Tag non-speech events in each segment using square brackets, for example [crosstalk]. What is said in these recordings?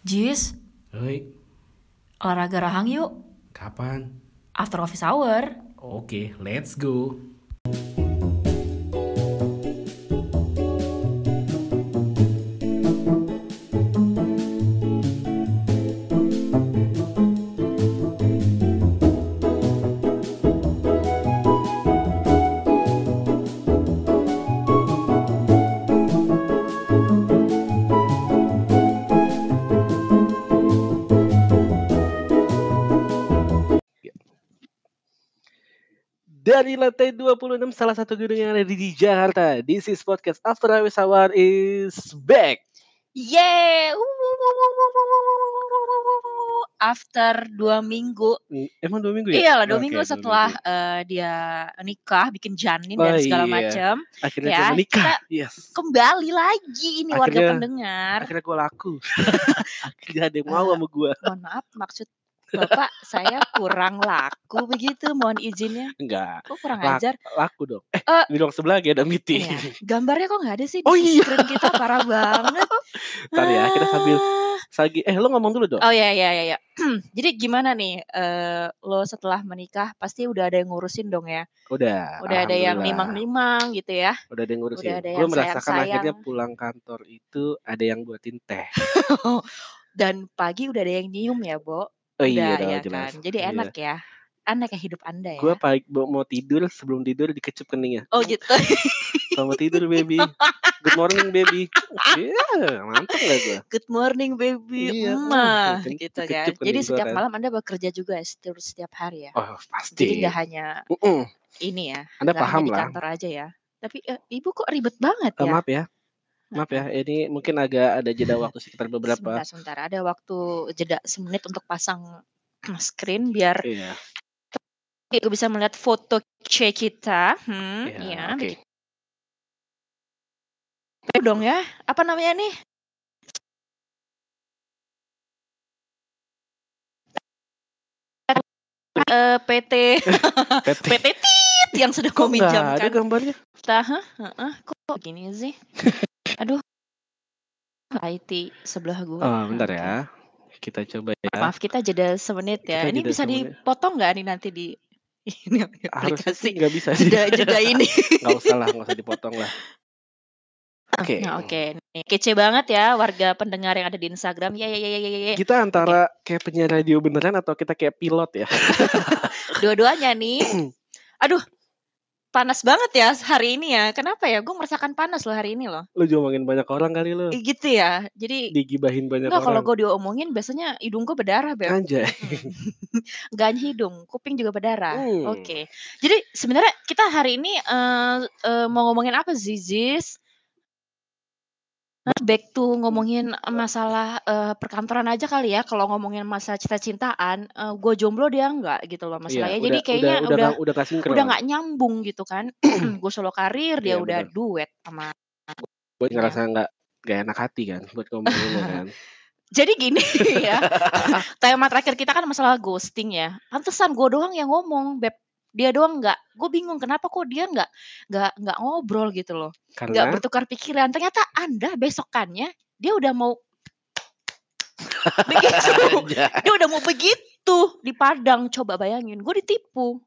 Jis, Hei, olahraga rahang yuk. kapan? After office hour. Oke, let's go. Dari lantai 26 salah satu gedung yang ada di Jakarta. This is podcast After Hours Hour is back. Yeay! After dua minggu, Hmm, Emang dua minggu ya? iyalah dua Oke, minggu setelah eh, dia nikah, bikin janin Oh, dan segala iya. macam, Akhirnya ya, menikah. kita Yes. kembali lagi ini warga Akhirnya- pendengar. Akhirnya gue laku. Akhirnya ada yang mau sama gue. Mohon maaf, maksud bapak saya kurang laku begitu, mohon izinnya. Enggak. Kok kurang Lak- ajar? Laku dong. Eh, Eh, di ruang sebelah lagi ada meeting. Iya. Gambarnya kok nggak ada sih di Oh, iya. screen kita parah banget. [laughs] Ntar ya, kita sambil Ah. Sagi, eh lo ngomong dulu dong. Oh ya ya ya ya. Jadi gimana nih eh lo setelah menikah pasti udah ada yang ngurusin dong ya. Udah. Udah ada yang nimang-nimang gitu ya. Udah ada yang ngurusin. Udah ada Gue yang merasakan akhirnya sayang-sayang. pulang kantor itu ada yang buatin teh. [laughs] Dan pagi udah ada yang nyium ya, Bo. Oh iya, Udah udah ya jelas. kan. Jadi Iya. enak ya. Enak ya hidup Anda ya. Gue pagi mau tidur sebelum tidur dikecup keningnya. Oh gitu. [laughs] Selamat tidur baby. Good morning baby. Iya, mantap gak gue? Good morning baby. Iya, kan gitu kan. dikecup Jadi kening gua setiap kan. malam Anda bekerja juga ya, setiap, setiap hari ya. Oh Jadi pasti. nggak hanya Mm-mm. ini ya. Anda nggak hanya paham di lah. kantor aja ya. Tapi eh, Ibu kok ribet banget Eh, ya? maaf ya, maaf ya. Ini mungkin agak ada jeda waktu sekitar beberapa. Sebentar, sebentar. Ada waktu jeda semenit untuk pasang [clears throat] screen biar Iya. gue bisa melihat foto C kita. Hmm, Iya, oke. begitu. dong ya. Apa namanya nih? Eh, PT PT. PT Tit yang sudah Kok nggak ada gambarnya? kita. Hah? Heeh, Kok gini sih? Aduh. IT sebelah gue. Oh, bentar Oke. ya. Kita coba ya. Maaf kita jeda semenit ya. Kita Ini bisa semenit. dipotong nggak nih nanti di [laughs] ini aplikasi nggak bisa sih. jeda jeda ini. [laughs] Nggak usah lah, nggak usah dipotong lah. Oke. Nah, Oke, nih kece banget ya warga pendengar yang ada di Instagram. Ya ya ya ya ya. ya. Kita antara kayak penyiar radio beneran atau kita kayak pilot ya? [laughs] Dua-duanya nih. [clears throat] Aduh, panas banget ya hari ini ya. Kenapa ya? Gue merasakan panas loh hari ini loh. Lu diomongin banyak orang kali lu. Eh, Gitu ya. Jadi Digibahin banyak Enggak, kalau orang. gue diomongin biasanya hidung gue berdarah, Beb. Anjay. Gak hanya hidung, kuping juga berdarah. Hmm. Oke. Jadi sebenarnya kita hari ini eh eh, mau ngomongin apa sih, Ziz? Back to ngomongin masalah eh, perkantoran aja kali ya. Kalau ngomongin masalah cinta-cintaan, eh, gue jomblo dia enggak gitu loh masalahnya. Iya, Jadi udah, kayaknya udah, udah udah, udah, udah gak sinkron. udah nggak nyambung gitu kan. [clears throat] gue solo karir, dia Iya, udah betul. duet sama. Gue Iya. ngerasa nggak gak enak hati kan buat ngomongin lu kan. [laughs] Jadi gini [laughs] ya, tema terakhir kita kan masalah ghosting ya. Pantesan gue doang yang ngomong, beb. Dia doang nggak. Gue bingung kenapa kok dia nggak nggak nggak ngobrol gitu loh, nggak Karena bertukar pikiran. Ternyata anda besokannya dia udah mau begitu, Anjay. [laughs] dia udah mau begitu di Padang. Coba bayangin, gue ditipu.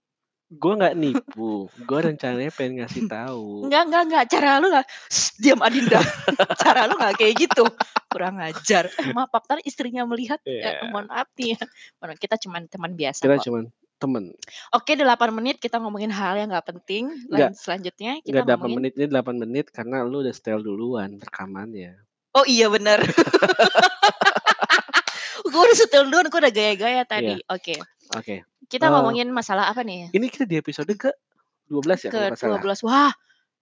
gue nggak nipu. Gue rencananya pengen ngasih tahu. Enggak enggak enggak. Cara lu nggak, "Shh, diam Adinda. [laughs] Cara lu nggak kayak gitu. Kurang ajar. Eh, maaf, Pak, ntar istrinya melihat. Ya, Iya. mohon maaf nih. ya. Kita cuman teman biasa Kita kok. cuman temen. Oke, 8 menit kita ngomongin hal yang nggak penting. Nggak. Lan- selanjutnya kita Nggak 8 ngomongin menit ini 8 menit karena lu udah setel duluan rekamannya. Oh iya benar. [laughs] gue udah setel duluan, gue udah gaya-gaya tadi. Oke, Oke. kita Eh, ngomongin masalah apa nih? Ini kita di episode ke 12 ya Ke kalau nggak salah. 12. Wah,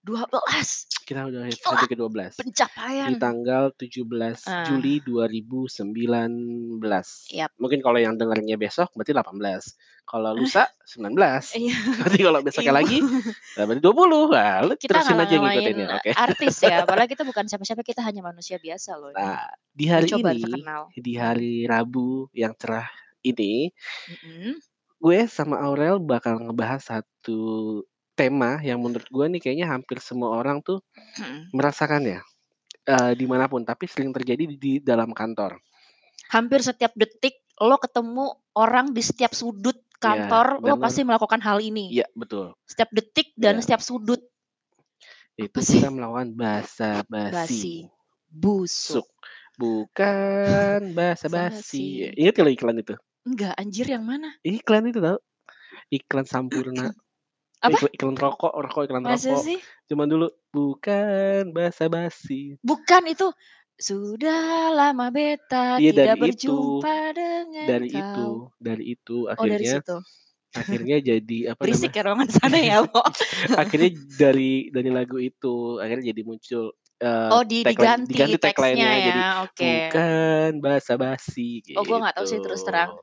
12 Kita udah episode ke 12. pencapaian. Di tanggal 17 Ah. Juli 2019. Yap. Mungkin kalau yang dengarnya besok berarti 18. Kalau lusa 19. [laughs] Iya. Nanti kalau besoknya Ibu. lagi nah berarti 20. Wah, lu kita terusin aja ngalahin ngikutin ya. Oke. artis ya, [laughs] padahal kita bukan siapa-siapa, kita hanya manusia biasa loh. Nah, di hari Coba ini, terkenal. di hari Rabu yang cerah ini, Mm-mm. gue sama Aurel bakal ngebahas satu tema yang menurut gue nih kayaknya hampir semua orang tuh Mm-mm. merasakannya eh, di mana pun, tapi sering terjadi di, di dalam kantor. hampir setiap detik lo ketemu orang di setiap sudut kantor, dan lo pasti melakukan hal ini. Iya, betul. Setiap detik dan Iya. setiap sudut. Itu Apa sih? kita melawan bahasa Basi. basi. Busuk. Suk. Bukan bahasa basi. Ingat kalau iklan itu? Enggak, anjir yang mana? Iklan itu tau? Iklan Sampurna. [clears throat] Apa? Iklan, iklan rokok, rokok iklan Masa rokok. sih? Cuman dulu bukan bahasa basi. Bukan itu. Sudah lama beta Iya, tidak dari itu. berjumpa dengan Dari kau. itu, dari itu Oh dari akhirnya situ. akhirnya jadi apa Berisik namanya? ya ruangan sana ya, Bo. [laughs] akhirnya dari dari lagu itu akhirnya jadi muncul eh, Oh di, tagline- diganti, diganti tagline-nya ya. jadi Oke. bukan bahasa basi gitu. Oh, gua nggak tahu sih terus terang.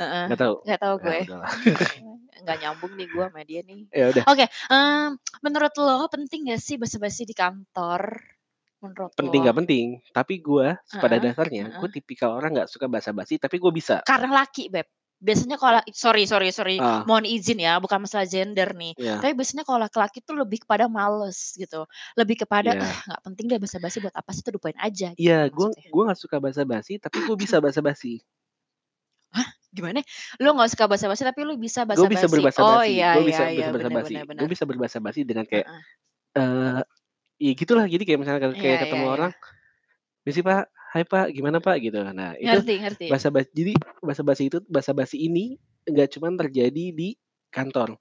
Heeh. Nggak tahu. Nggak tahu Ya, gue. udahlah. [laughs] Nggak nyambung nih gue sama dia nih. ya udah. Oke, em, menurut lo penting gak sih basa-basi di kantor? Menurut Penting lo? nggak penting, tapi gue pada Heeh, dasarnya gue heeh. tipikal orang nggak suka bahasa basi, tapi gue bisa. Karena laki, Beb. Biasanya kalau sorry sorry sorry, Ah, mohon izin ya, bukan masalah gender nih. ya. Tapi biasanya kalau laki-laki tuh lebih kepada males gitu, lebih kepada Iya. ah nggak penting deh basa-basi buat apa sih tuh lupain aja gitu Iya, gue maksudnya. gue nggak suka bahasa basi, tapi gue bisa [laughs] bahasa basi. Gimana? Lo nggak suka basa-basi tapi lo bisa Gue bisa basa-basi. berbahasa Oh basi. iya Gue iya bisa iya bisa berbahasa basi. Gue bisa berbahasa basi dengan kayak eh ya gitulah. Jadi kayak misalnya kayak iya ketemu iya. orang, "Misi Pak, hai Pak, gimana Pak?" gitu. Nah, itu Ngerti ngerti. bahasa basi. Jadi bahasa basi itu bahasa basi ini nggak cuma terjadi di kantor.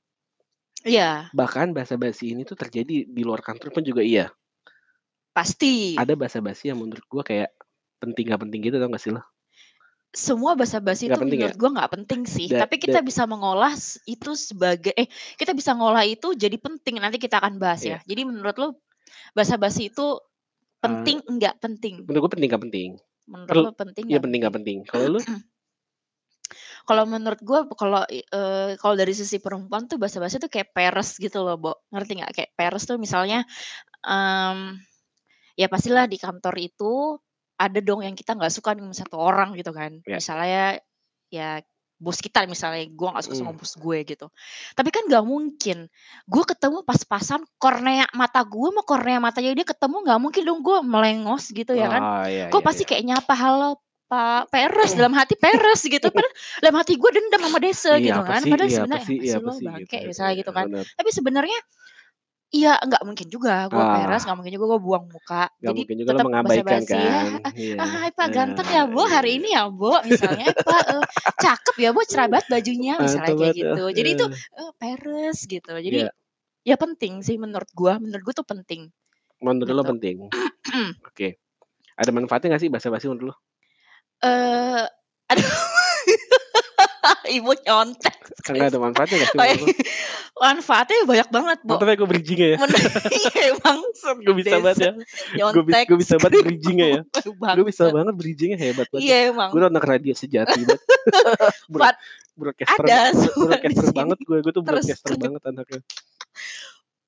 Iya, Bahkan bahasa basi ini tuh terjadi di luar kantor pun juga iya. pasti. Ada bahasa basi yang menurut gue kayak penting gak penting gitu tau gak sih lo? Semua basa-basi Nggak itu penting ya? menurut gua nggak penting sih. Da- Tapi kita bisa mengolah itu sebagai eh kita bisa ngolah itu jadi penting. Nanti kita akan bahas Iya. ya. Jadi menurut lo basa-basi itu penting enggak penting? Menurut gue penting gak penting. Menurut lo penting Iya nggak penting gak penting. Kalau lu [clears throat] Kalau menurut gua kalau eh, kalau dari sisi perempuan tuh basa-basi tuh kayak peres gitu loh, Bo. Ngerti nggak? Kayak peres tuh misalnya em, ya pastilah di kantor itu ada dong yang kita nggak suka dengan satu orang gitu kan. Ya. Misalnya ya bos kita misalnya gua nggak suka sama Hmm. bos gue gitu. Tapi kan nggak mungkin gue ketemu pas-pasan kornea mata gue sama kornea matanya dia ketemu nggak mungkin dong gue melengos gitu ya kan. Oh, iya, Gue iya, pasti iya. kayak nyapa halo Pak Peres dalam hati Peres gitu. Padahal [laughs] dalam hati gue dendam sama Desa Iya, gitu kan. sih? Padahal Iya, sebenarnya Iya, sih apa lo sih? bangke Gitu. misalnya gitu Iya, kan. bener. Tapi sebenarnya Iya, nggak mungkin juga gue Ah. peres, nggak mungkin juga gue buang muka. Gak Jadi mungkin juga lo tetap mengabaikan basa-basi ya. kan? Ah, hai Pak Ah, ganteng ya Bu hari iya. ini ya Bu misalnya. Pak eh, cakep ya Bu [laughs] cerah banget bajunya misalnya kayak gitu. Jadi itu eh, peres gitu. Jadi Iya. ya penting sih menurut gue. Menurut gue tuh penting Menurut lo gitu. penting. [clears throat] Oke. Ada manfaatnya gak sih bahasa basi menurut lo? Eh aduh. [laughs] [laughs] Ibu nyontek. Enggak ada manfaatnya gak sih Oh, iya. Manfaatnya banyak banget, Bu. Ya gue bridgingnya ya. Iya emang Gue bisa banget ya. Nyontek. gue bisa banget bridgingnya ya. [laughs] Gue bisa banget bridgingnya hebat banget. Iya emang. Gue anak radio sejati banget. [laughs] Buat broadcaster ada broadcaster banget gue. Gue tuh broadcaster banget anaknya.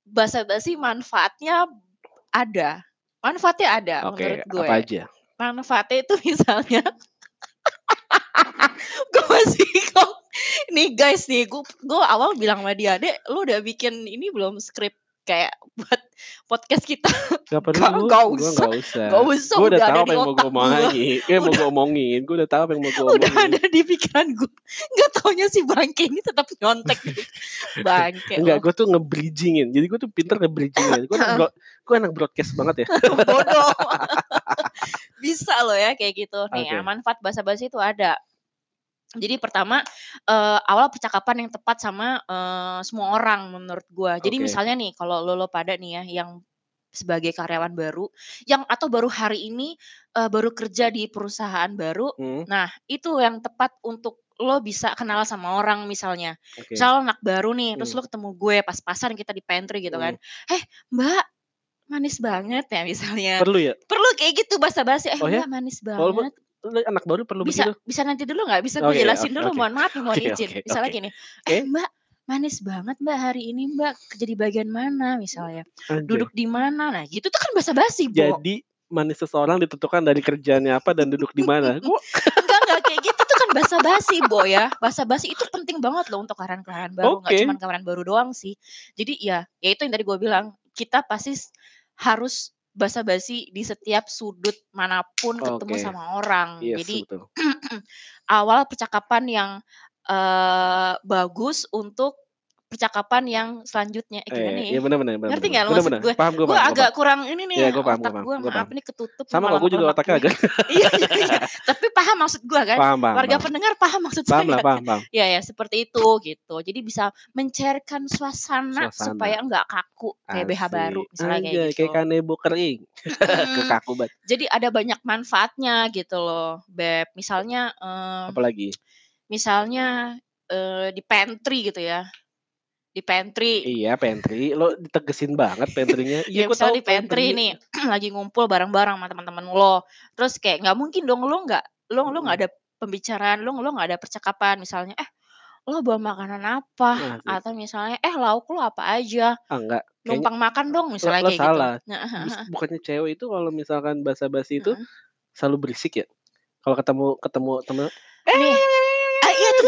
Basa-basi manfaatnya ada. Manfaatnya ada Oke, menurut gue. apa aja? Manfaatnya itu misalnya [laughs] gue masih kok nih guys nih gue gue awal bilang sama dia dek lu udah bikin ini belum skrip kayak buat podcast kita Gak perlu. Gak- gak usah. gak usah. gak usah Gue udah udah tahu apa yang mau gue omongin. Gue mau gue omongin. Gue udah tahu apa yang mau gue udah omongin. ada di pikiran gue nggak taunya si bangke ini tetap nyontek bangke Enggak, lo gue tuh nge-bridgingin. Jadi gue tuh pinter nge-bridgingin. Gue anak, [laughs] gue anak broadcast banget ya. [laughs] bodoh bisa loh ya kayak gitu nih Oke. ya, manfaat basa-basi itu ada jadi pertama eh, awal percakapan yang tepat sama eh, semua orang menurut gua jadi Oke. misalnya nih kalau lo lo pada nih ya yang sebagai karyawan baru yang atau baru hari ini eh, baru kerja di perusahaan baru Hmm, nah itu yang tepat untuk lo bisa kenal sama orang misalnya Oke. misal anak baru nih terus Hmm. lo ketemu gue pas-pasan kita di pantry gitu kan Hmm. eh mbak manis banget ya misalnya Perlu ya? perlu kayak gitu basa-basi eh Oh ya? manis banget anak baru perlu bisa begitu? bisa nanti dulu nggak bisa gue jelasin oke, dulu oke. mohon maaf nih mohon Oke, izin oke, misalnya oke. gini eh mbak manis banget mbak hari ini mbak kerja di bagian mana misalnya Anjay. duduk di mana nah gitu tuh kan basa-basi bo Jadi manis seseorang ditentukan dari kerjaannya apa dan duduk di mana. [laughs] Gua enggak enggak kayak gitu tuh kan basa-basi bo ya basa-basi itu penting banget loh untuk karyawan-karyawan baru nggak Oke. cuma karyawan baru doang sih jadi ya ya itu yang tadi gue bilang kita pasti harus basa-basi di setiap sudut mana pun ketemu Oke. sama orang. Yes, Jadi betul. [clears throat] awal percakapan yang eh, bagus untuk percakapan yang selanjutnya. Eh, gimana Eh, ya? iya benar benar. Ngerti nggak lo maksud gue? Paham gue Gue paham. gue agak paham. kurang ini nih Iya, gue paham, otak gue paham, gue gue maaf ini ketutup Sama kok gue juga otaknya gue. agak [laughs] Iya, iya, iya. Tapi paham maksud gue kan? paham paham. Warga paham. pendengar paham maksud Paham lah, saya paham, kan? paham. Ya ya seperti itu gitu. Jadi bisa mencairkan suasana, Suasana. supaya nggak kaku kayak BH baru misalnya kayak Anjay, gitu. kayak kanebo kering. [laughs] Kekaku banget. Jadi ada banyak manfaatnya gitu loh, Beb. Misalnya eh, Apalagi? misalnya eh, di pantry gitu ya. Di pantry. Iya, pantry. Lo ditegesin banget pantry-nya. Ya Iya, gue tahu di pantry nih [clears throat] lagi ngumpul bareng-bareng sama teman-teman lo. Terus kayak nggak mungkin dong lo nggak lo lo nggak ada pembicaraan, lo lo nggak ada percakapan misalnya eh lo bawa makanan apa Asik. atau misalnya eh lauk lo apa aja Ah, enggak. Kayaknya numpang makan dong lo, misalnya lo kayak salah. gitu. Nah, Bus- Bukannya cewek itu kalau misalkan basa-basi itu selalu berisik ya? Kalau ketemu ketemu temen Nih, iya itu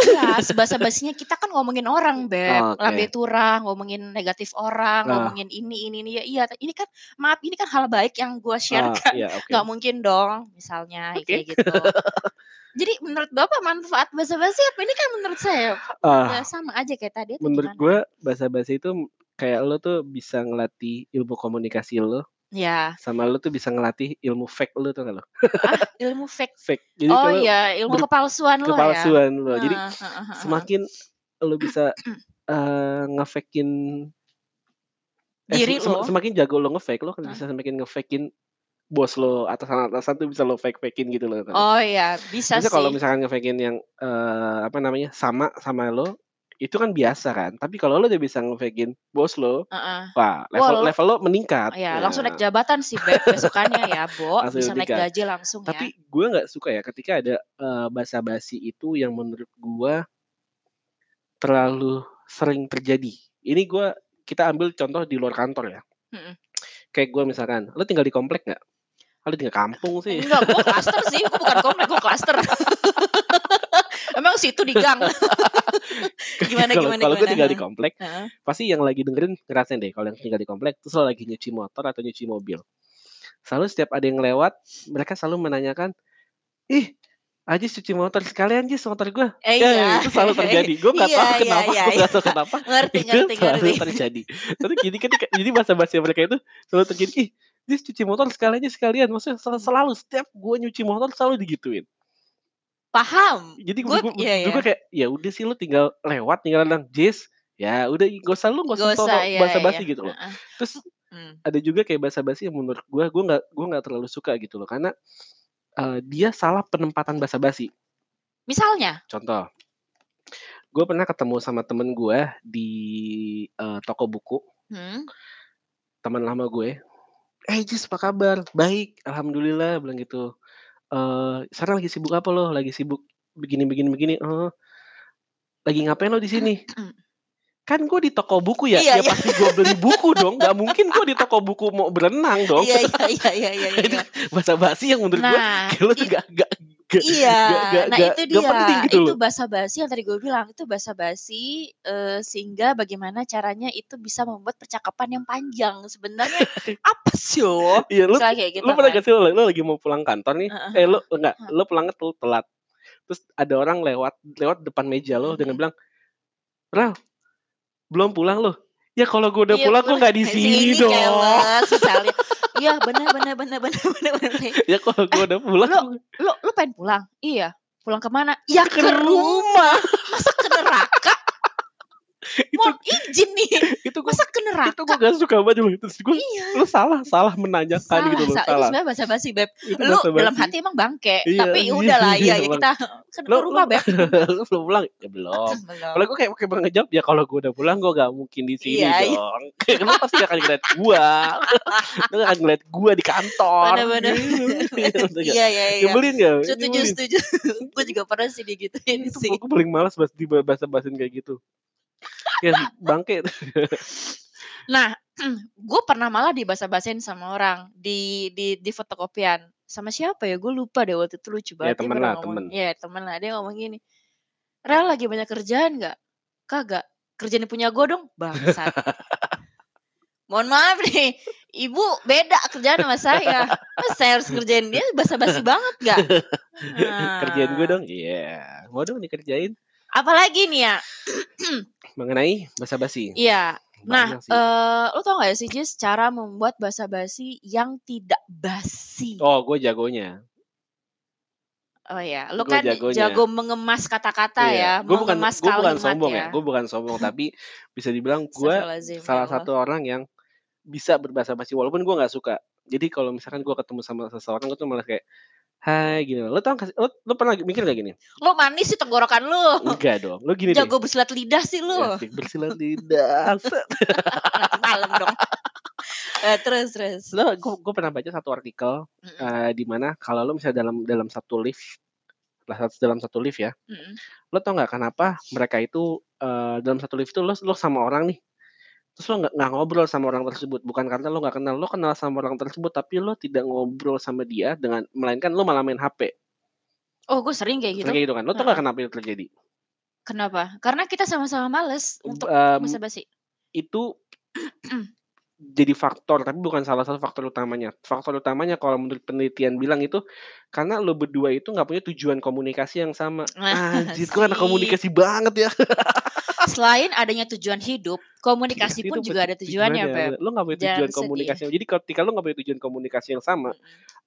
jelas bahasa basinya kita kan ngomongin orang beb, Oke. lambe turang, ngomongin negatif orang, Nah. ngomongin ini ini ini ya iya. Ini kan maaf ini kan hal baik yang gue Ah, sharekan. iya, oke. nggak mungkin dong misalnya Oke. kayak gitu. Jadi menurut bapak manfaat bahasa basi apa ini kan menurut saya Ah, ya sama aja kayak tadi menurut gue basa-basi itu kayak lo tuh bisa ngelatih ilmu komunikasi lo Ya, sama lo tuh bisa ngelatih ilmu fake lo tuh kalau ah [laughs] ilmu fake. fake jadi Oh iya, ilmu kepalsuan lo ya. kepalsuan lo jadi Heeh, heeh, heeh, heeh. semakin lo bisa [clears throat] eh ngefakein eh, Diri sem- lo. semakin jago lo ngefake lo kan bisa semakin ngefakein bos lo atasan atasan tuh bisa lo fake fakein gitu loh. Oh iya, bisa Bisa kalau misalkan ngefakein yang eh, apa namanya sama sama lo itu kan biasa kan tapi kalau lo udah bisa ngefakein bos lo Heeh. wah Wah, level lo- level lo meningkat Ya, langsung naik Ya. jabatan sih Beb besokannya ya, Bo. [laughs] Langsung Bisa naik meningkat. gaji langsung ya. tapi gue nggak suka ya ketika ada eh, basa-basi itu yang menurut gue terlalu sering terjadi ini gue kita ambil contoh di luar kantor ya Mm-mm. kayak gue misalkan lo tinggal di komplek nggak lo tinggal kampung sih Enggak, gue klaster sih. Gue bukan komplek, gue klaster. [laughs] Emang situ di gang. [laughs] gimana, kalau gimana, kalau gue tinggal di komplek Heeh. pasti yang lagi dengerin ngerasain deh kalau yang tinggal di komplek terus lagi nyuci motor atau nyuci mobil selalu setiap ada yang lewat mereka selalu menanyakan ih Ajis cuci motor sekalian Jis motor gue Eh, ya iya. itu selalu terjadi gue nggak Iya, tahu iya, kenapa iya, gue iya. nggak tahu kenapa Ngerti, itu ngerti, selalu ngerti. terjadi tapi jadi ketika jadi bahasa bahasa mereka itu selalu terjadi ih Jis cuci motor sekalian aja sekalian maksudnya sel- selalu setiap gue nyuci motor selalu digituin Paham. jadi gue Gue, iya, iya. kayak ya udah sih lu tinggal lewat tinggal bilang Jis. Ya udah gak usah lu gak usah Gak iya, bahasa basi iya. gitu loh. Terus Hmm. ada juga kayak bahasa basi yang menurut gue gue nggak gue nggak terlalu suka gitu loh. Karena eh, dia salah penempatan bahasa basi Misalnya, contoh gue pernah ketemu sama temen gue di eh, toko buku. Hmm, teman lama gue eh Jis apa kabar? Baik alhamdulillah bilang gitu eh sekarang lagi sibuk apa lo? Lagi sibuk begini begini begini. Oh. Lagi ngapain lo di sini? Kan gue di toko buku ya. Iya, ya iya. pasti gue beli buku dong. Nggak mungkin gue di toko buku mau berenang dong. Iya, iya, iya, iya, iya, [laughs] itu iya. bahasa basi yang menurut gue Nah, kayak lo tuh it- gak, gak, gak, Iya, gak, gak, nah gak, itu gak dia. penting gitu itu bahasa basi yang tadi gue bilang itu bahasa basi eh, sehingga bagaimana caranya itu bisa membuat percakapan yang panjang. Sebenarnya [laughs] apa sih lo? iya lo Misalnya kayak gitu lo pernah kan. gak sih lo, lo lagi mau pulang kantor nih Heeh, eh lo enggak Heeh. lo pulangnya tuh telat terus ada orang lewat lewat depan meja lo dengan bilang Ral belum pulang lo ya kalau gue udah Iya, pulang gue nggak di [laughs] sini dong misalnya. [laughs] Iya, benar benar benar benar benar benar. ya kalau gue udah pulang Lo lo lo pengen pulang? Iya. Pulang ke mana? Ya ke ke rumah. rumah Masa ke neraka? [laughs] itu Mau izin nih. itu gue Masa ke itu neraka? gue gak suka banget loh terus gue Iya. salah salah menanyakan Salah, gitu loh salah. Itu sebenarnya bahasa basi, Beb. itu Lu dalam hati emang bangke, Iya, tapi iya, udahlah iya, iya ya kita kan ke lo rumah, lo Beb. [laughs] lo belum pulang ya belum [laughs] Belum. kalau gue kayak kayak ngejawab ya kalau gue udah pulang gue gak mungkin di sini Iya, iya. dong lo pasti gak akan ngeliat gue lo gak akan ngeliat gue di kantor. Iya, iya, iya. nyebelin gak Setuju, setuju. Gue juga pernah sih digituin itu sih. gue paling malas bahas di bahasa bahasin kayak gitu ya bangke Nah, [clears throat] gue pernah malah dibasa-basain sama orang di di di fotokopian. Sama siapa ya? Gue lupa deh waktu itu lucu Ya, banget. Dia temen lah, ngomong- temen. Iya, temen lah. Dia ngomong gini. Rel lagi banyak kerjaan nggak? Kagak. Kerjaan punya gue dong. Bangsat. [laughs] Mohon maaf nih. Ibu beda kerjaan sama saya. Mas saya harus ngerjain dia basa-basi banget gak? [laughs] Kerjain gue Nah, dong. Iya. Mau dong dikerjain. Apalagi nih ya? Mengenai basa-basi. Iya. Nah, eh lu tau gak sih Jis cara membuat basa-basi yang tidak basi? Oh, gue jagonya. Oh ya, lu Gue kan jagonya. jago mengemas kata-kata Iya. ya, bukan mengemas bukan kalimat sombong ya. ya. Gue bukan sombong tapi [laughs] bisa dibilang gue ya salah satu orang yang bisa berbahasa basi walaupun gue nggak suka. Jadi kalau misalkan gue ketemu sama seseorang gue tuh malah kayak Hai gini. Lo tau gak sih? Lo, lo pernah mikir gak gini? Lu manis sih tenggorokan lu. Enggak dong. Lo gini deh. Jago bersilat lidah sih lu. Asik, bersilat lidah. [laughs] Malam dong. Eh, terus terus. Lo gue, gue pernah baca satu artikel Mm-mm, eh, di mana kalau lo misalnya dalam dalam satu lift lah dalam satu lift ya mm-mm. lo tau nggak kenapa mereka itu eh, dalam satu lift itu lo lo sama orang nih terus lo nggak ngobrol sama orang tersebut bukan karena lo nggak kenal lo kenal sama orang tersebut tapi lo tidak ngobrol sama dia dengan melainkan lo malah main HP Oh, gue sering kayak gitu. Sering kayak gitu kan lo tau Heeh. kenapa itu terjadi Kenapa? Karena kita sama-sama males untuk Em, basa-basi. itu jadi faktor tapi bukan salah satu faktor utamanya faktor utamanya kalau menurut penelitian bilang itu karena lo berdua itu nggak punya tujuan komunikasi yang sama Anjir, gue anak komunikasi banget ya. Selain adanya tujuan hidup, komunikasi pun Itu juga ada tujuannya, Beb. Lo nggak punya tujuan sedih. komunikasi. Jadi ketika lo nggak punya tujuan komunikasi yang sama,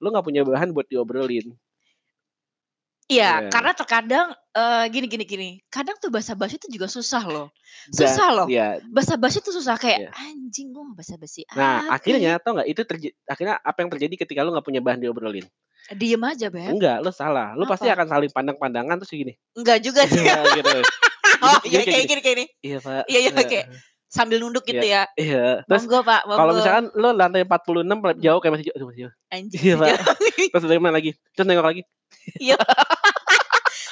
lo nggak punya bahan buat diobrolin. Iya, Iya. karena terkadang eh, gini gini gini. Kadang tuh basa-basi itu juga susah loh. Susah loh. Ya. Basa-basi tuh susah kayak Iya. anjing gue mau basa-basi. Nah, apa akhirnya tau nggak itu terjadi. Akhirnya apa yang terjadi ketika lo nggak punya bahan diobrolin? ya? Diem aja, Beb. Enggak, lo salah. Lo pasti akan saling pandang-pandangan terus gini. Enggak juga sih. [laughs] Iya, gitu. oh, Jadi iya kayak kayak gini. kayak gini. Iya pak. Iya, iya, Iya. oke. Sambil nunduk gitu ya. Iya. Terus Monggo, Pak. Monggo. kalau misalkan lo lantai 46 jauh kayak masih jauh, aduh, masih jauh. anjing. Iya, Pak. Terus dari mana lagi? Terus nengok lagi. Iya. [laughs]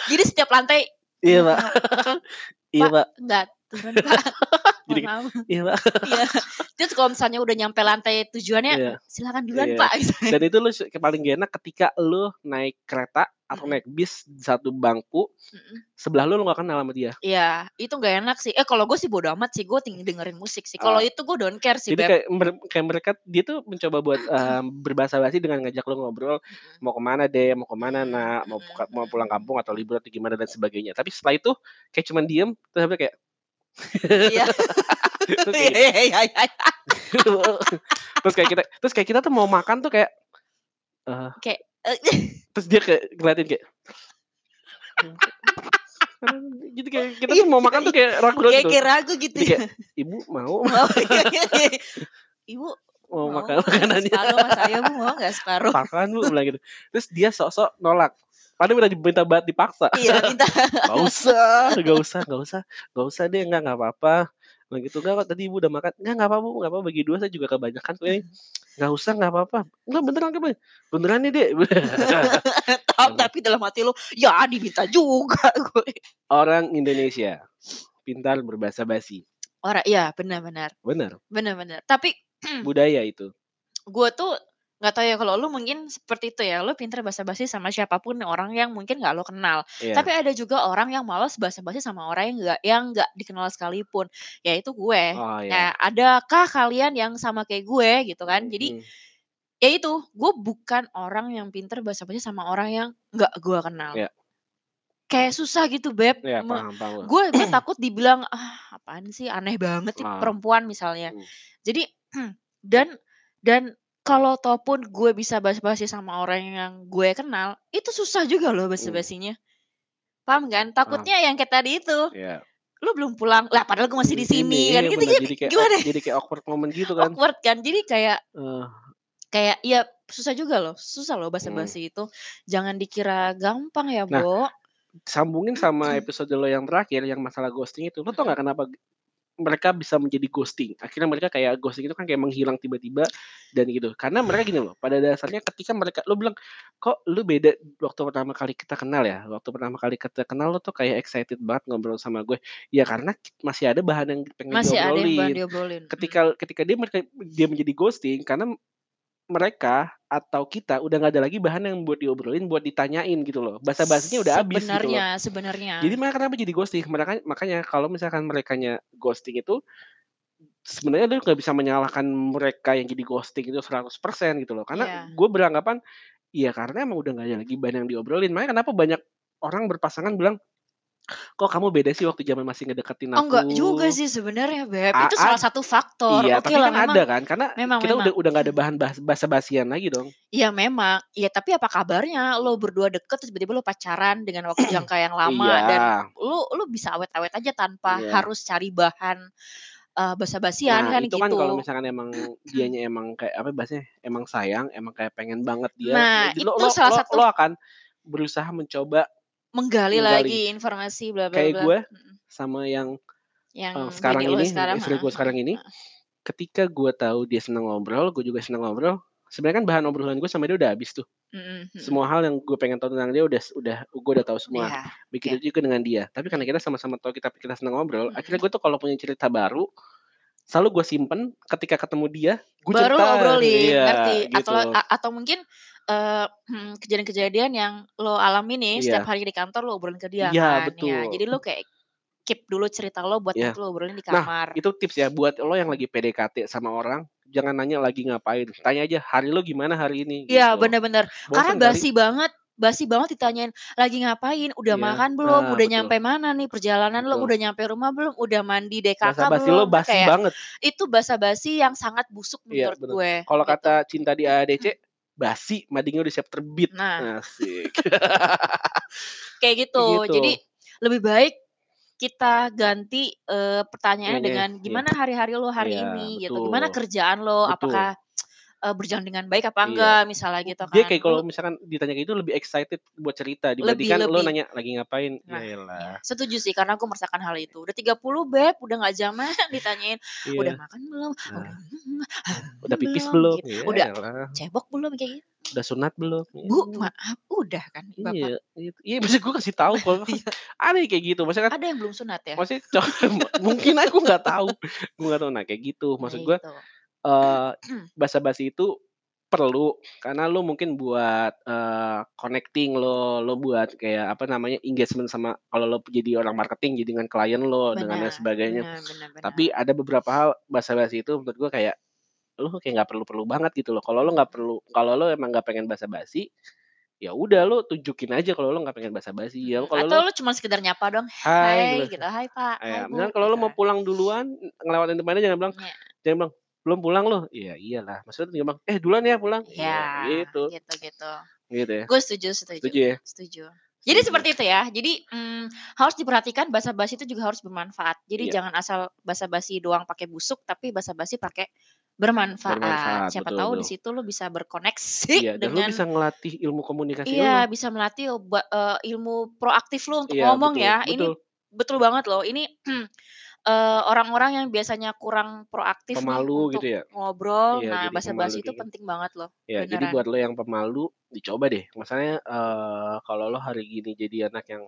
Jadi setiap lantai Iya pak. Iya Pak. enggak turun, Pak. Jadi- maaf. [laughs] Iya pak. Iya. Terus kalau misalnya udah nyampe lantai tujuannya, Iya. silakan duluan, Iya. Pak. Misalnya. Dan itu lu paling gak enak ketika lu naik kereta atau naik bis satu bangku Mm-mm. sebelah lu lu gak kenal sama dia. Iya, itu nggak enak sih. Eh kalau gue sih bodo amat sih, gue tinggal dengerin musik sih. Kalau Ah. itu gue don't care sih, Jadi Beb. kayak, kayak mereka dia tuh mencoba buat em, berbahasa basi dengan ngajak lu ngobrol Mm-mm. mau ke mana deh, mau ke mana Mm, nak, mau mm, mau mm, pulang mm. kampung atau libur atau gimana dan sebagainya. Tapi setelah itu kayak cuman diem terus kayak Iya. [laughs] terus Iya, kayak, iya, iya, [laughs] terus kayak kita terus kayak kita tuh mau makan tuh kayak eh, Kayak eh, terus dia kayak ngeliatin kayak [laughs] gitu kayak kita tuh mau makan tuh kayak ragu kayak gitu. kayak ragu gitu Jadi ya. kayak ibu mau Mau, iya, iya, iya. Ibu mau mau makan nggak makanannya. separuh mas saya bu mau nggak separuh? makan bu bilang gitu. Terus dia sok-sok nolak. Padahal udah diminta banget dipaksa. Iya minta. [laughs] gak usah gak usah gak usah. Gak usah deh enggak nggak apa-apa. Bilang gitu enggak kok tadi ibu udah makan. Enggak nggak apa-apa bu nggak apa bagi dua saya juga kebanyakan kok ini. Nggak usah nggak apa-apa. Enggak beneran kan beneran nih dek. [laughs] Tapi dalam hati lu ya diminta juga [laughs] gue. orang Indonesia pintar berbahasa basi. Orang iya benar-benar. Bener benar-benar. Tapi budaya itu gue tuh nggak tahu ya kalau lu mungkin seperti itu ya lu pinter basa-basi sama siapa pun orang yang mungkin nggak lo kenal Iya. tapi ada juga orang yang malas basa-basi sama orang yang nggak yang nggak dikenal sekalipun yaitu gue oh Nah, ya adakah kalian yang sama kayak gue gitu kan? Jadi Hmm. ya itu, gue bukan orang yang pinter basa-basi sama orang yang nggak gue kenal. Iya. Kayak susah gitu, Beb. ya paham paham Gue gue [clears throat] takut dibilang ah apaan sih aneh banget nih Ah. perempuan misalnya. Hmm. Jadi [clears throat] dan dan kalau ataupun gue bisa basa-basi sama orang yang gue kenal, itu susah juga loh basa-basinya. Paham kan? Takutnya yang kayak tadi itu, ya lu belum pulang, lah padahal gue masih di sini kan gitu bener. gitu. jadi kayak Gimana? jadi kayak awkward moment gitu kan Awkward kan. Jadi kayak Eh, kayak ya susah juga loh susah loh Hmm. basa-basi itu jangan dikira gampang ya Nah, Bo sambungin sama [clears throat] episode lo yang terakhir yang masalah ghosting itu lo tau gak kenapa mereka bisa menjadi ghosting. Akhirnya mereka kayak ghosting itu kan kayak menghilang tiba-tiba dan gitu. Karena mereka gini loh pada dasarnya ketika mereka lo bilang kok lu beda waktu pertama kali kita kenal ya? Waktu pertama kali kita kenal lo tuh kayak excited banget ngobrol sama gue. Ya karena masih ada bahan yang pengen masih ada yang diobrolin. bahan diobrolin. Ketika ketika dia mereka dia menjadi ghosting karena mereka atau kita udah nggak ada lagi bahan yang buat diobrolin buat ditanyain gitu loh bahasa bahasanya udah habis gitu loh sebenarnya sebenarnya jadi mereka kenapa jadi ghosting? Mereka makanya kalau misalkan mereka ghosting itu sebenarnya lu nggak bisa menyalahkan mereka yang jadi ghosting itu 100% gitu loh. Karena Iya. gue beranggapan, ya karena emang udah nggak ada lagi bahan yang diobrolin. Makanya kenapa banyak orang berpasangan bilang, "Kok kamu beda sih waktu zaman masih ngedeketin Oh, enggak juga aku?" sih sebenarnya, Beb. A Itu salah ad satu faktor. Iya, Oke tapi lah kan memang ada kan, karena memang kita memang. udah udah nggak ada bahan bahas basa-basian lagi dong. Iya memang. Iya, tapi apa kabarnya lo berdua deket terus tiba-tiba lo pacaran dengan waktu [clears throat] jangka yang lama dan Iya. lu lu bisa awet-awet aja tanpa Iya. harus cari bahan, eee, basa-basian Nah, kan itu kan kalau gitu. misalkan emang [clears throat] dianya emang kayak apa bahasanya, emang sayang, emang kayak pengen banget dia, Nah, jadi lo itu lo salah lo satu lo akan berusaha mencoba menggali menggali. lagi informasi bla bla Kayak bla. gue sama yang, Yang eee, sekarang ini, sekarang, istri gue sekarang ini, ketika gue tahu dia seneng ngobrol, gue juga seneng ngobrol, sebenarnya kan bahan obrolan gue sama dia udah habis tuh. Mhm mhm. Semua hal yang gue pengen tahu tentang dia udah udah gue udah tahu semua. Iya, Begitu oke. juga dengan dia. Tapi karena kita sama-sama tahu kita kita seneng ngobrol, akhirnya Mhm. gue tuh kalau punya cerita baru, selalu gue simpen, ketika ketemu dia, gue Baru cerita. obrolin, Iya, ngerti. Atau gitu. lo a atau mungkin, eee, hmm, kejadian-kejadian yang lo alami nih setiap Iya. hari di kantor lo obrolin ke dia Iya, kan, ya. Jadi lo kayak keep dulu cerita lo buat Iya. nanti lo obrolin di Nah, kamar. itu tips ya buat lo yang lagi PDKT sama orang, jangan nanya lagi ngapain, tanya aja, "Hari lo gimana hari ini?" Iya, Gitu. bener bener. Karena Bosen kali. basi banget basi banget ditanyain, "Lagi ngapain? Udah Iya. makan belum? Nah, Udah betul. nyampe mana nih perjalanan lo? Betul. Udah nyampe rumah belum? Udah mandi DKK Basa-basi lo belum?" Kan basi kayak banget. itu basa-basi yang sangat busuk Iya, menurut bener. gue, Kalau gitu. kata Cinta di Mhm. Basi madingnya udah siap terbit. Nah. Asik. [laughs] Kayak gitu. Gitu. Jadi lebih baik kita ganti, eee, pertanyaannya dengan, iya. "Gimana hari-hari lo hari Iya, ini?" Gitu. "Gimana betul. kerjaan lo? Betul. Apakah, eee, berjalan dengan baik apa Iya. enggak?" Misalnya gitu Dia kan. kayak kalau misalkan ditanya kayak gitu lebih excited buat cerita lebih dibandingkan lo lebih. nanya, "Lagi ngapain?" Nah, iya. Yaelah. Setuju sih karena aku merasakan hal itu. "Udah 30, Beb, udah nggak zaman [laughs] ditanyain, udah Iya. makan belum? Nah. Udah Udah pipis belum?" belum? Gitu. "Udah Yaelah. cebok belum?" Kayak gitu. Udah sunat belum? "Bu, Iya. maaf, udah kan Bapak?" Iya. Iya, maksud gue kasih tahu kalau kan [laughs] Iya. aneh kayak gitu. Maksudnya kan Ada yang belum sunat ya? maksudnya [laughs] mungkin aku nggak tahu, gue nggak tahu. Nah, kayak gitu. Maksud gue, eee, basa-basi itu perlu karena lo mungkin buat, eee, connecting lo, lo buat kayak apa namanya, engagement sama kalau lo jadi orang marketing jadi dengan klien lo, dengan lain Benar sebagainya. benar benar benar. Tapi ada beberapa hal basa-basi itu menurut gue kayak, lo kayak nggak perlu-perlu banget gitu loh. Kalau lo nggak perlu kalau lo emang nggak pengen basa-basi, ya udah lo tunjukin aja kalau lo nggak pengen basa-basi. Ya Mhm, kalau atau lo lo cuma sekedar nyapa doang, Hai, "Hai," gitu. gitu, "Hai Pak, hai Iya, Bu," misalkan kalau lo gitu. mau pulang duluan, ngelewatin depannya jangan bilang Iya. jangan bilang, "Belum pulang lo?" "Iya, iyalah." Maksudnya bilang, "Eh, duluan ya pulang." Iya, Iya, gitu. gitu gitu. Gitu ya. Gue setuju setuju Setuju ya? setuju. Jadi seperti itu ya. Jadi, mmm, harus diperhatikan basa-basi itu juga harus bermanfaat. Jadi Iya. jangan asal basa-basi doang pakai busuk, tapi basa-basi pakai bermanfaat. Bermanfaat, Siapa betul tahu di situ lo bisa berkoneksi Iya, dan lo dengan bisa ngelatih ilmu komunikasi Iya, lo. bisa melatih ba eee, ilmu proaktif lo untuk Iya, ngomong betul ya. Ini betul. betul banget loh. Ini, [clears throat] eee, orang-orang yang biasanya kurang proaktif nih Pemalu untuk gitu ya? ngobrol, Iya, nah jadi pemalu basa-basi itu gitu. penting banget loh, Ya, jadi beneran. buat lo yang pemalu, dicoba deh. Masalahnya, eee, kalau lo hari gini jadi anak yang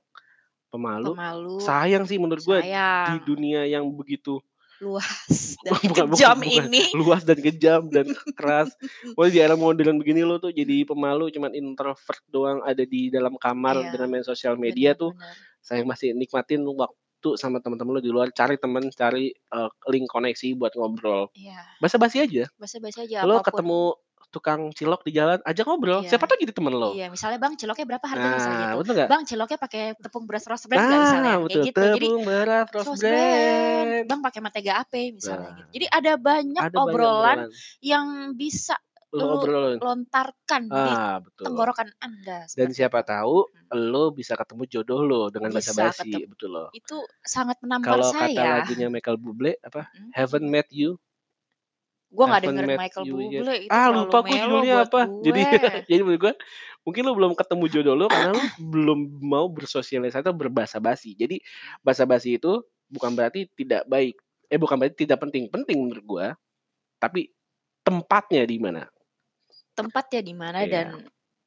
pemalu, Pemalu, sayang sih menurut gue di sayang. dunia yang begitu luas [laughs] dan bukan bukan kejam bukan, ini. luas dan kejam dan keras. [laughs] Pokoknya di era modern begini lo tuh jadi pemalu, cuman introvert doang ada di dalam kamar Iya, dengan main sosial media benar tuh, benar. sayang masih nikmatin waktu sama teman-teman lo di luar, cari temen, cari, eee, link koneksi buat ngobrol. Iya. Basa-basi aja. Basa-basi aja Lo apa pun. ketemu tukang cilok di jalan, ajak ngobrol, siapa Iya. tahu jadi temen lo. Iya, misalnya, "Bang, ciloknya berapa harganya?" Misalnya Nah, gitu. betul nggak? "Bang, ciloknya pakai tepung beras roast brand nggak?" Misalnya, Nah, kayak betul, gitu. Jadi tepung beras roast roast brand. "Bang, pakai mentega ape?" Misalnya gitu. Nah, Jadi ada banyak ada banyak obrolan obrolan. yang bisa Lo lu obrolin. lontarkan di Ah, betul. tenggorokan Anda, Dan siapa tahu Mhm. lo bisa ketemu jodoh lo dengan Bisa basa-basi, ketemu. betul loh. Itu sangat menampar Kalau kata saya. lagunya Michael Bublé apa, Mhm. "Haven't met you, Gua haven't dengerin Michael you yet." Bublé, itu Ah, lupa gue judulnya apa. Jadi gue. jadi [laughs] menurut gue, mungkin lo belum ketemu jodoh lo karena lo belum mau bersosialisasi atau berbasa-basi. Jadi basa-basi itu bukan berarti tidak baik, eh bukan berarti tidak penting, penting menurut gua, tapi tempatnya di mana. Tempatnya di mana Iya. dan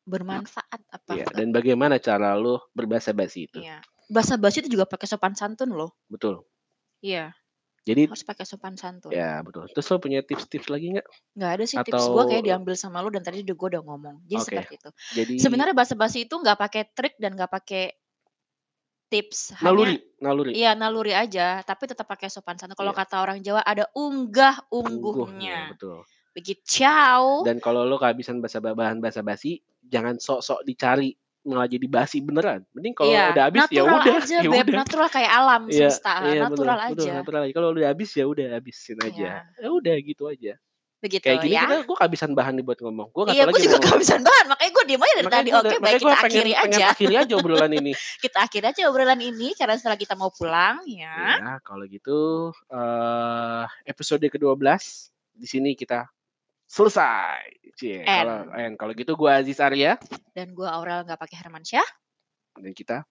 bermanfaat apa Iya, enggak. dan bagaimana cara lo berbasa-basi itu. Iya. Basa-basi itu juga pakai sopan santun loh. Betul. Iya. Jadi Harus pakai sopan santun. ya betul. Terus lo punya tips-tips lagi nggak? Nggak ada sih tips gue Atau kayak diambil sama lu dan tadi udah gue udah ngomong. Jadi Oke. seperti itu. Jadi Sebenarnya basa-basi itu nggak pakai trik dan nggak pakai tips Naluri hanya naluri. iya naluri aja, tapi tetap pakai sopan santun. Kalau Iya. kata orang Jawa ada Ungguhnya, unggah-ungguhnya. betul. Begitu. Dan kalau lo kehabisan basa bahan basa-basi, jangan sok-sok dicari malah jadi basi beneran. Mending kalau Iya, udah habis ya natural udah, [laughs] ya udah. natural kayak alam Iya, semesta, iya bener, natural betul, aja. natural aja. Kalau udah habis ya udah habisin aja. Iya. Ya udah gitu aja. Begitu Kayak gini ya. kita gue kehabisan bahan nih buat ngomong. Gue Iya, gue juga ngomong. kehabisan bahan, makanya gue diem aja dari Makanya tadi. Oke, baik makanya kita pengen akhiri pengen aja. akhiri aja obrolan ini. [laughs] kita akhiri aja obrolan ini karena setelah kita mau pulang ya. Ya, kalau gitu eh episode ke-12 di sini kita selesai. Cie, kalau kalau gitu gue Aziz Arya dan gue Aurel nggak pakai Hermansyah. dan kita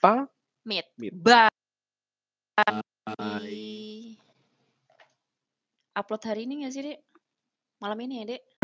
pamit. Meet. Bye. Bye. Upload hari ini nggak sih, Dek? Malam ini ya, Dek?